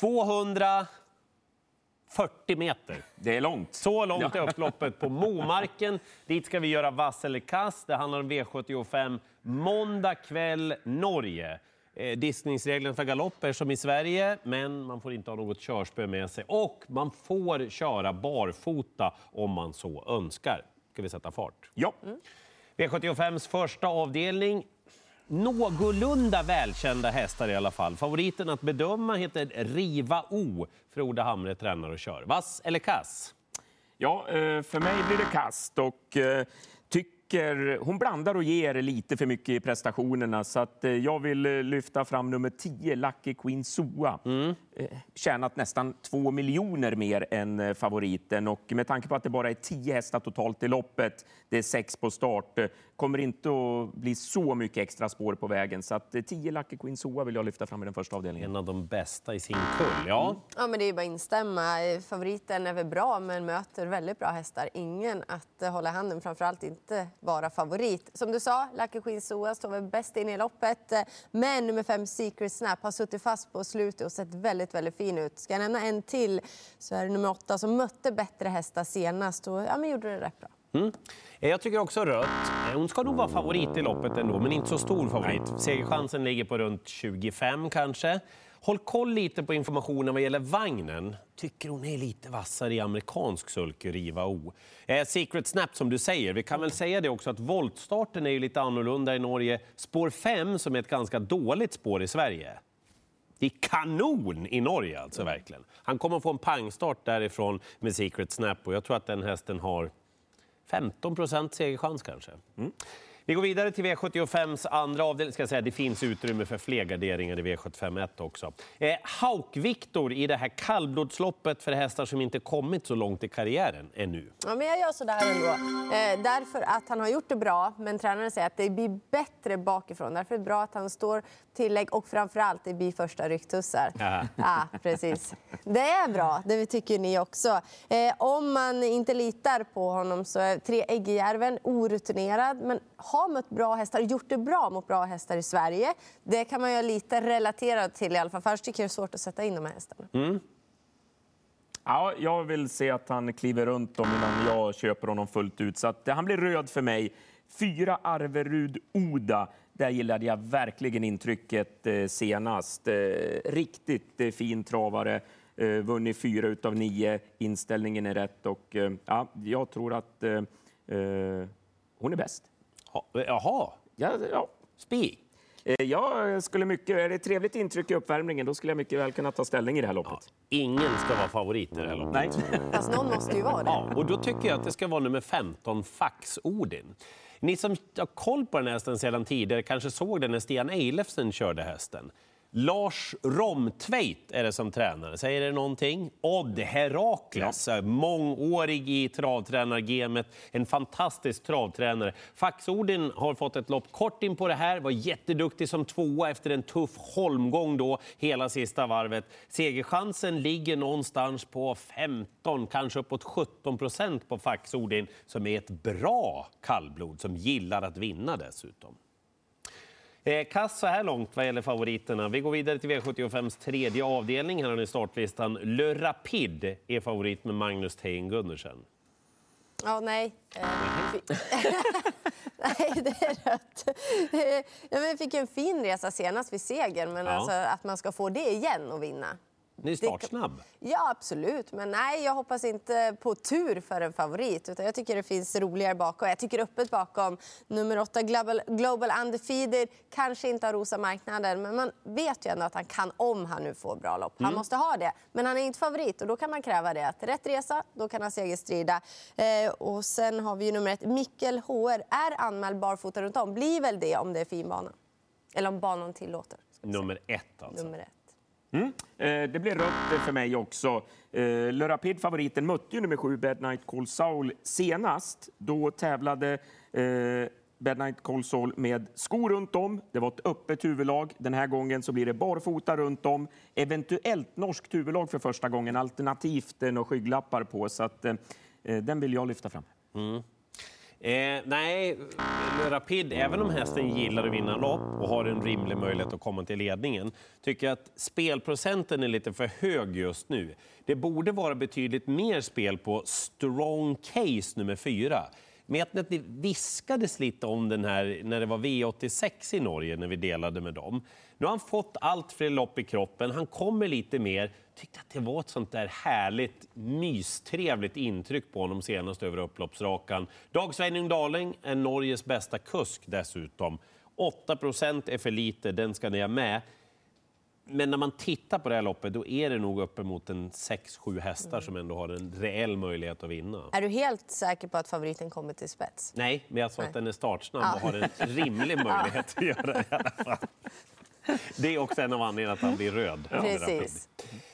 240 meter. Det är långt. Så långt är upploppet på Momarken. Dit ska vi göra vass eller kast. Det handlar om V75 måndag kväll, Norge. Eh, Diskningsreglerna för galopp är som i Sverige, men man får inte ha något körspö med sig. Och man får köra barfota om man så önskar. Ska vi sätta fart? Ja. V75s första avdelning. Någorlunda välkända hästar i alla fall. Favoriten att bedöma heter Riva O. Frode Hamre tränar och kör. Vass eller kass? Ja, eh, för mig blir det kast och eh, tycker hon blandar och ger lite för mycket i prestationerna så att eh, jag vill lyfta fram nummer 10, Lucky Queen Soa. Mm. Tjänat nästan två miljoner mer än favoriten och med tanke på att det bara är tio hästar totalt i loppet, det är sex på start, kommer inte att bli så mycket extra spår på vägen. Så att 10 Lucky Queen Soa vill jag lyfta fram i den första avdelningen. En av de bästa i sin kull, ja. Ja, men det är bara att instämma. Favoriten är väl bra, men möter väldigt bra hästar. Ingen att hålla handen, framförallt inte vara favorit. Som du sa, Lucky Queen Soa står väl bäst in i loppet. Men nummer fem Secret Snap har suttit fast på slutet och sett väldigt, väldigt fin ut. Ska jag nämna en till så är det nummer åtta som mötte bättre hästar senast och ja, men gjorde det rätt bra. Mm. Eh, jag tycker också rött. Eh, hon ska nog vara favorit i loppet ändå, men inte så stor favorit. Segerchansen ligger på runt 25 kanske. Håll koll lite på informationen vad gäller vagnen. Tycker hon är lite vassare i amerikansk sulky. Riva O. Eh, Secret Snap som du säger. Vi kan väl säga det också att voltstarten är ju lite annorlunda i Norge. Spår 5 som är ett ganska dåligt spår i Sverige. Det är kanon i Norge alltså verkligen. Han kommer få en pangstart därifrån med Secret Snap och jag tror att den hästen har 15 procent segerchans kanske. Mm. Vi går vidare till V75s andra avdelning. Ska säga, det finns utrymme för fler garderingar i V75 också. Eh, Hauk-Viktor i det här kallblodsloppet för hästar som inte kommit så långt i karriären ännu. Ja, men jag gör så där ändå. Eh, därför att han har gjort det bra, men tränaren säger att det blir bättre bakifrån. Därför är det bra att han står tillägg och framförallt det blir första rycktussar. Ja, precis. Det är bra, det tycker ni också. Eh, om man inte litar på honom så är tre Äggjärven orutinerad, men har har mött bra hästar, och gjort det bra mot bra hästar i Sverige. Det kan man ju lite relatera till i alla fall, för annars tycker jag det är svårt att sätta in de här hästarna. Mm. Ja, jag vill se att han kliver runt dem innan jag köper honom fullt ut. Så att han blir röd för mig. Fyra Arverud Oda. Där gillade jag verkligen intrycket eh, senast. Eh, riktigt eh, fin travare. Vunnit fyra av nio. Inställningen är rätt och ja, jag tror att eh, hon är bäst. Jaha. Ja, ja. Spik? Jag skulle mycket, är det ett trevligt intryck i uppvärmningen, då skulle jag mycket väl kunna ta ställning i det här loppet. Ja, ingen ska vara favorit i det här loppet. Nej. Fast någon måste ju vara det. Ja, och då tycker jag att det ska vara nummer 15, Fax Odin. Ni som har koll på den hästen sedan tidigare kanske såg den när Stian Eilefsen körde hästen. Lars Romtveit är det som tränare. Säger det någonting? Odd Herakles, ja. mångårig i travtränargemet. En fantastisk travtränare. Faxodin har fått ett lopp kort in på det här. Var jätteduktig som tvåa efter en tuff holmgång då hela sista varvet. Segerchansen ligger någonstans på 15, kanske uppåt 17 procent på Faxodin som är ett bra kallblod som gillar att vinna dessutom. Eh, kass så här långt vad gäller favoriterna. Vi går vidare till V75s tredje avdelning. Här har ni startlistan. Le Rapide är favorit med Magnus Tejen Gundersen. Ja, nej. Eh, nej, det är rött. Ja, men fick en fin resa senast vid segern, men ja. alltså, att man ska få det igen och vinna. Ni är startsnabb. Ja, absolut. Men nej, jag hoppas inte på tur för en favorit. Utan jag tycker det finns roligare bakom. Jag tycker öppet bakom nummer åtta, Global, Global Undefeated. Kanske inte har rosa marknaden, men man vet ju ändå att han kan om han nu får bra lopp. Han mm. måste ha det. Men han är inte favorit och då kan man kräva det. Att rätt resa, då kan han segerstrida. Eh, och sen har vi ju nummer ett, Mikkel HR. Är anmäld barfota runt om. Blir väl det om det är fin bana. Eller om banan tillåter. Nummer ett alltså. Nummer ett. Mm. Eh, det blir rött för mig också. Eh, Le Rapid, favoriten, mötte ju nummer sju Bad Night Call Saul senast. Då tävlade eh, Bad Night Call Saul med skor runt om. Det var ett öppet huvudlag. Den här gången så blir det barfota runt om. Eventuellt norskt huvudlag för första gången, alternativt eh, några skygglappar på. Så att, eh, eh, den vill jag lyfta fram. Mm. Eh, nej, eh, Rapid, även om hästen gillar att vinna lopp och har en rimlig möjlighet att komma till ledningen, tycker jag att spelprocenten är lite för hög just nu. Det borde vara betydligt mer spel på Strong Case nummer fyra. Men att det viskades lite om den här när det var V86 i Norge, när vi delade med dem. Nu har han fått allt fler lopp i kroppen, han kommer lite mer. Tyckte att det var ett sånt där härligt, mystrevligt intryck på honom senast över upploppsrakan. Dag Sveining Darling är Norges bästa kusk dessutom. 8% är för lite, den ska ni ha med. Men när man tittar på det här loppet, då är det nog uppemot en 6-7 hästar mm. som ändå har en reell möjlighet att vinna. Är du helt säker på att favoriten kommer till spets? Nej, men jag sa att den är startsnabb ja. och har en rimlig möjlighet att göra det i alla fall. Det är också en av anledningarna att han blir röd. Precis.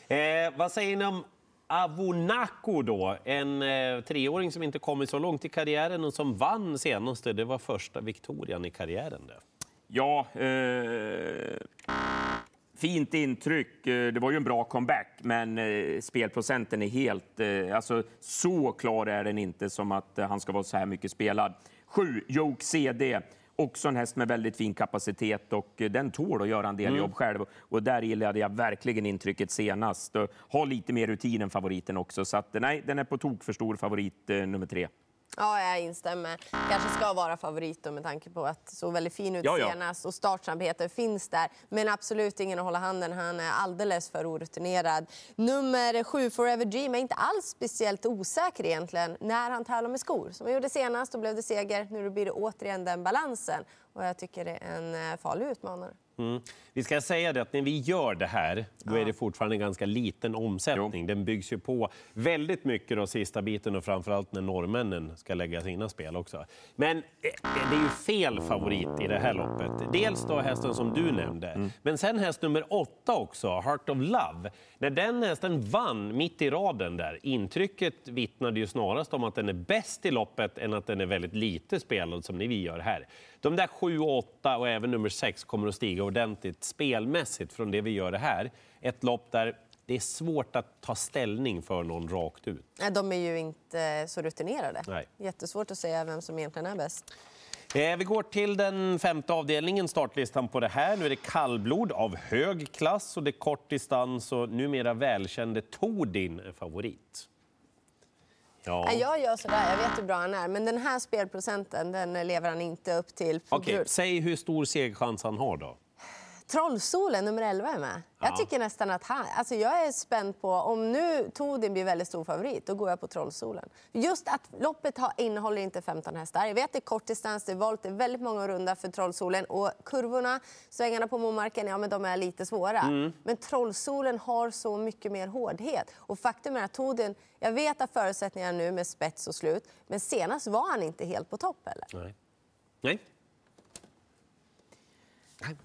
Eh, vad säger ni om Avonako då, en eh, treåring som inte kommit så långt i karriären och som vann senaste. Det var första Victorian i karriären. Det. Ja, eh, fint intryck. Eh, det var ju en bra comeback, men eh, spelprocenten är helt... Eh, alltså, så klar är den inte som att han ska vara så här mycket spelad. Sju, Joke CD. Också en häst med väldigt fin kapacitet och den tål att göra en del mm. jobb själv. Och där gillade jag verkligen intrycket senast. Har lite mer rutin än favoriten också. Så att, nej, den är på tok för stor favorit nummer tre. Ja, jag instämmer. Kanske ska vara favorit med tanke på att så väldigt fin ut ja, ja. senast och startsamheten finns där. Men absolut ingen att hålla handen. Han är alldeles för orutinerad. Nummer sju, Forever Dream, är inte alls speciellt osäker egentligen när han tävlar med skor. Som han gjorde senast, då blev det seger. Nu blir det återigen den balansen. Och jag tycker det är en eh, farlig utmanare. Mm. Vi ska säga det att när vi gör det här, då är det fortfarande en ganska liten omsättning. Jo. Den byggs ju på väldigt mycket då sista biten och framförallt när norrmännen ska lägga sina spel också. Men eh, det är ju fel favorit i det här loppet. Dels då hästen som du nämnde, mm. men sen häst nummer åtta också, Heart of Love. När den hästen vann mitt i raden där, intrycket vittnade ju snarast om att den är bäst i loppet än att den är väldigt lite spelad som ni vi gör här. De där 7 och 8 och även nummer 6 kommer att stiga ordentligt spelmässigt från det vi gör det här. Ett lopp där det är svårt att ta ställning för någon rakt ut. Nej, de är ju inte så rutinerade. Nej. Jättesvårt att säga vem som egentligen är bäst. Eh, vi går till den femte avdelningen, startlistan på det här. Nu är det kallblod av hög klass och det är kort distans och numera välkände Tordin är favorit. Ja. Jag gör sådär, jag vet hur bra han är. Men den här spelprocenten den lever han inte upp till. Okej, säg hur stor segerchans han har då. Trollsolen, nummer 11, är med. Ja. Jag tycker nästan att han... Alltså jag är spänd på... Om nu Todin blir väldigt stor favorit, då går jag på Trollsolen. Just att loppet har, innehåller inte 15 hästar. Jag vet att det är kortdistans, det är volt, det är väldigt många runda för Trollsolen. Och kurvorna, svängarna på Momarken, ja men de är lite svåra. Mm. Men Trollsolen har så mycket mer hårdhet. Och faktum är att Todin... Jag vet att förutsättningarna nu med spets och slut, men senast var han inte helt på topp heller. Nej. Nej,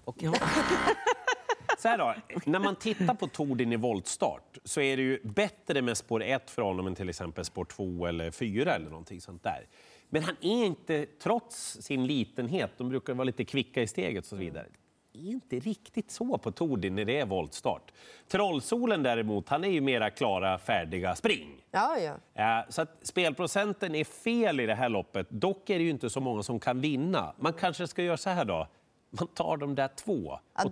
Okay. Så här då, när man tittar på Tordin i voltstart så är det ju bättre med spår 1 för honom än till exempel spår 2 eller 4 eller någonting sånt där. Men han är inte, trots sin litenhet, de brukar vara lite kvicka i steget och så vidare, är inte riktigt så på Tordin när det är voltstart. Trollsolen däremot, han är ju mera klara, färdiga, spring. Ja, ja. Så att spelprocenten är fel i det här loppet. Dock är det ju inte så många som kan vinna. Man kanske ska göra så här då man tar de där två ja,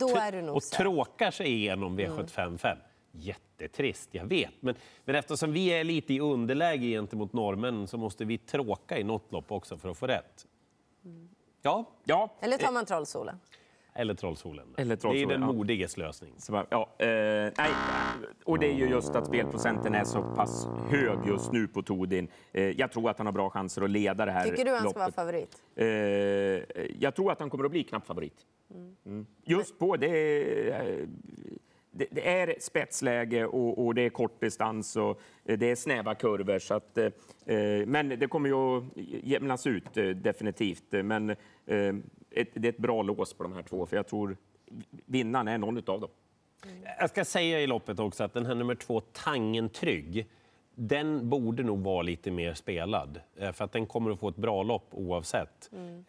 och, och tråkar sig igenom V755. Mm. Jättetrist, jag vet. Men, men eftersom vi är lite i underläge gentemot norrmännen så måste vi tråka i något lopp också för att få rätt. Mm. Ja. ja. Eller tar man Trollsolen? Eller Trollsolen. Eller trollsolen, det är den modiges ja. lösning. Ja, eh, nej. Och det är ju just att spelprocenten är så pass hög just nu på Todin. Eh, jag tror att han har bra chanser att leda det här Tycker du han loppet. ska vara favorit? Eh, jag tror att han kommer att bli knapp favorit. Mm. Mm. Just på det, eh, det, det är spetsläge och, och, det är kortdistans och det är snäva kurvor. Så att, eh, men det kommer ju att jämnas ut eh, definitivt. Men ett, det är ett bra lås på de här två, för jag tror vinnaren är någon av dem. Mm. Jag ska säga i loppet också att den här nummer två, Tangen Trygg, den borde nog vara lite mer spelad. Eh, för att den kommer att få ett bra lopp oavsett. Mm.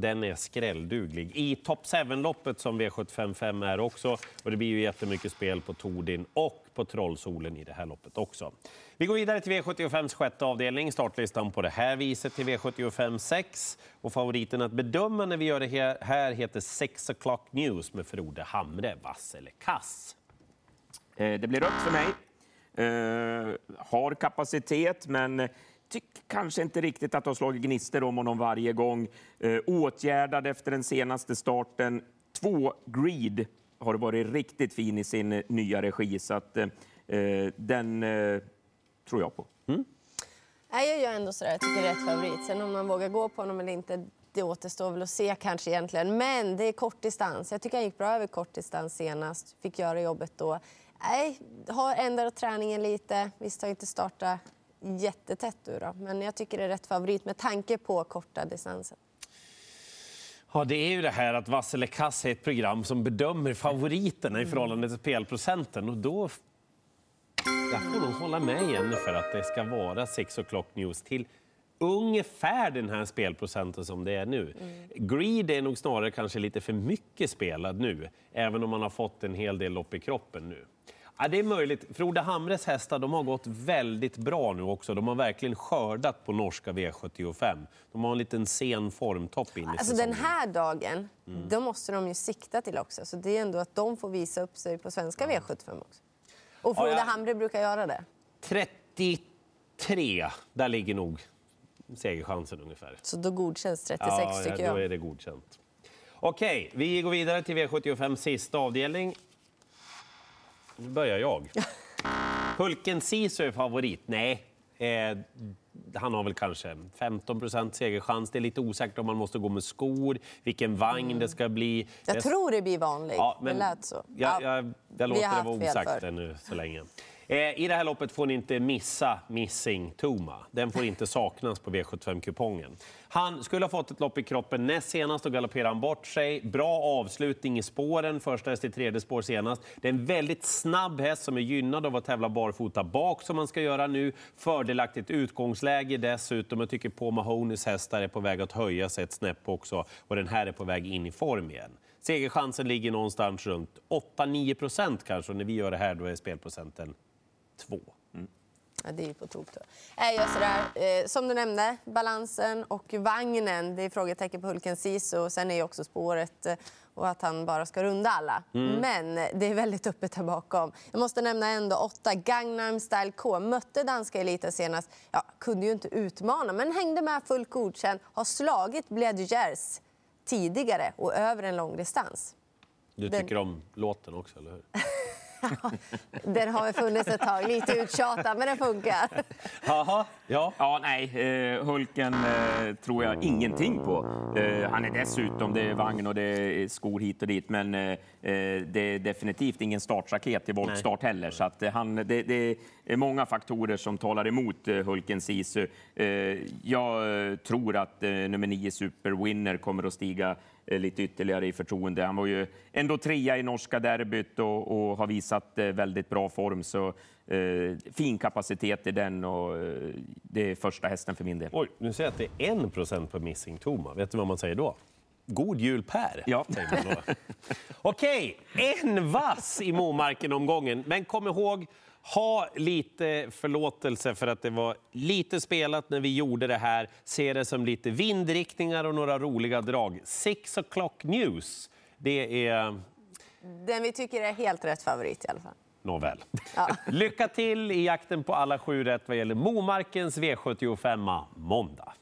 Den är skrällduglig. I Top 7-loppet som V755 är också. Och det blir ju jättemycket spel på Tordin och på Trollsolen i det här loppet också. Vi går vidare till V75 sjätte avdelning. Startlistan på det här viset till V75 6. Och favoriten att bedöma när vi gör det här heter 6 o'clock news med Frode Hamre, vass eller kass. Det blir rött för mig. Uh, har kapacitet, men tycker kanske inte riktigt att de har slagit gnister om honom varje gång. Uh, åtgärdad efter den senaste starten. Två, Greed, har varit riktigt fin i sin nya regi, så att, uh, den tror jag på. Mm. Nej, jag gör ändå sådär. Jag tycker det är rätt favorit. Sen om man vågar gå på honom eller inte, det återstår väl att se kanske egentligen. Men det är kortdistans. Jag tycker han gick bra över kortdistans senast. Fick göra jobbet då. Nej, har ändrat träningen lite. Visst har inte startat jättetätt nu då, men jag tycker det är rätt favorit med tanke på korta distansen. Ja, det är ju det här att Vassele Kass är ett program som bedömer favoriterna i förhållande till spelprocenten och då jag får nog hålla med Jenny för att det ska vara 6 o'clock news till ungefär den här spelprocenten som det är nu. Mm. Greed är nog snarare kanske lite för mycket spelad nu, även om man har fått en hel del lopp i kroppen nu. Ja, det är möjligt. Frode Hamres hästar de har gått väldigt bra nu också. De har verkligen skördat på norska V75. De har en liten sen formtopp in i alltså Den här dagen, mm. då måste de ju sikta till också. Så det är ändå att de får visa upp sig på svenska ja. V75 också. Och Frode ja, ja. Hamre brukar göra det. 33, där ligger nog segerchansen ungefär. Så då godkänns 36 ja, tycker jag. då är det godkänt. Okej, vi går vidare till V75 sista avdelning. Nu börjar jag. Hulken Sisu är favorit. Nej, eh, han har väl kanske 15 procent segerchans. Det är lite osäkert om man måste gå med skor, vilken vagn mm. det ska bli. Jag tror det blir vanligt. Ja, men det lät så. Jag, jag, jag låter det vara osagt ännu så länge. Eh, I det här loppet får ni inte missa Missing Toma. Den får inte saknas på V75-kupongen. Han skulle ha fått ett lopp i kroppen näst senast och galopperade han bort sig. Bra avslutning i spåren, första häst i tredje spår senast. Det är en väldigt snabb häst som är gynnad av att tävla barfota bak som man ska göra nu. Fördelaktigt utgångsläge dessutom. Jag tycker på Mahonys hästar är på väg att höja sig ett snäpp också och den här är på väg in i form igen. Segerchansen ligger någonstans runt 8-9 procent kanske. Och när vi gör det här då är spelprocenten 2. Mm. Ja, det är ju på tok. Äh, jag sådär, eh, som du nämnde, balansen och vagnen. Det är frågetecken på Hulken Sisu. Sen är också spåret eh, och att han bara ska runda alla. Mm. Men det är väldigt öppet här bakom. Jag måste nämna ändå åtta Gangnam Style K. Mötte danska eliten senast. Ja, kunde ju inte utmana, men hängde med fullt godkänd. Har slagit Bledgers tidigare och över en lång distans. Du tycker Den... om låten också, eller hur? den har väl funnits ett tag. Lite uttjatad, men den funkar. Jaha, ja. Ja, nej, eh, Hulken eh, tror jag ingenting på. Eh, han är dessutom, det är vagn och det är skor hit och dit, men det är definitivt ingen startraket i voltstart heller. Så att, han, det, det, är många faktorer som talar emot Hulken Sisu. jag tror att nummer nio Super Winner kommer att stiga lite ytterligare i förtroende. Han var ju ändå trea i norska derbyt och, och har visat eh, väldigt bra form. Så eh, fin kapacitet i den och eh, det är första hästen för min del. Oj, nu säger jag att det är en procent på Missing Toma. Vet du vad man säger då? God jul Per! Ja. Okej, en vass i Momarken-omgången. Men kom ihåg, ha lite förlåtelse för att det var lite spelat när vi gjorde det här. Se det som lite vindriktningar och några roliga drag. Six o'clock news, det är... Den vi tycker är helt rätt favorit i alla fall. Nåväl. Ja. Lycka till i jakten på alla sju rätt vad gäller Momarkens V75 måndag.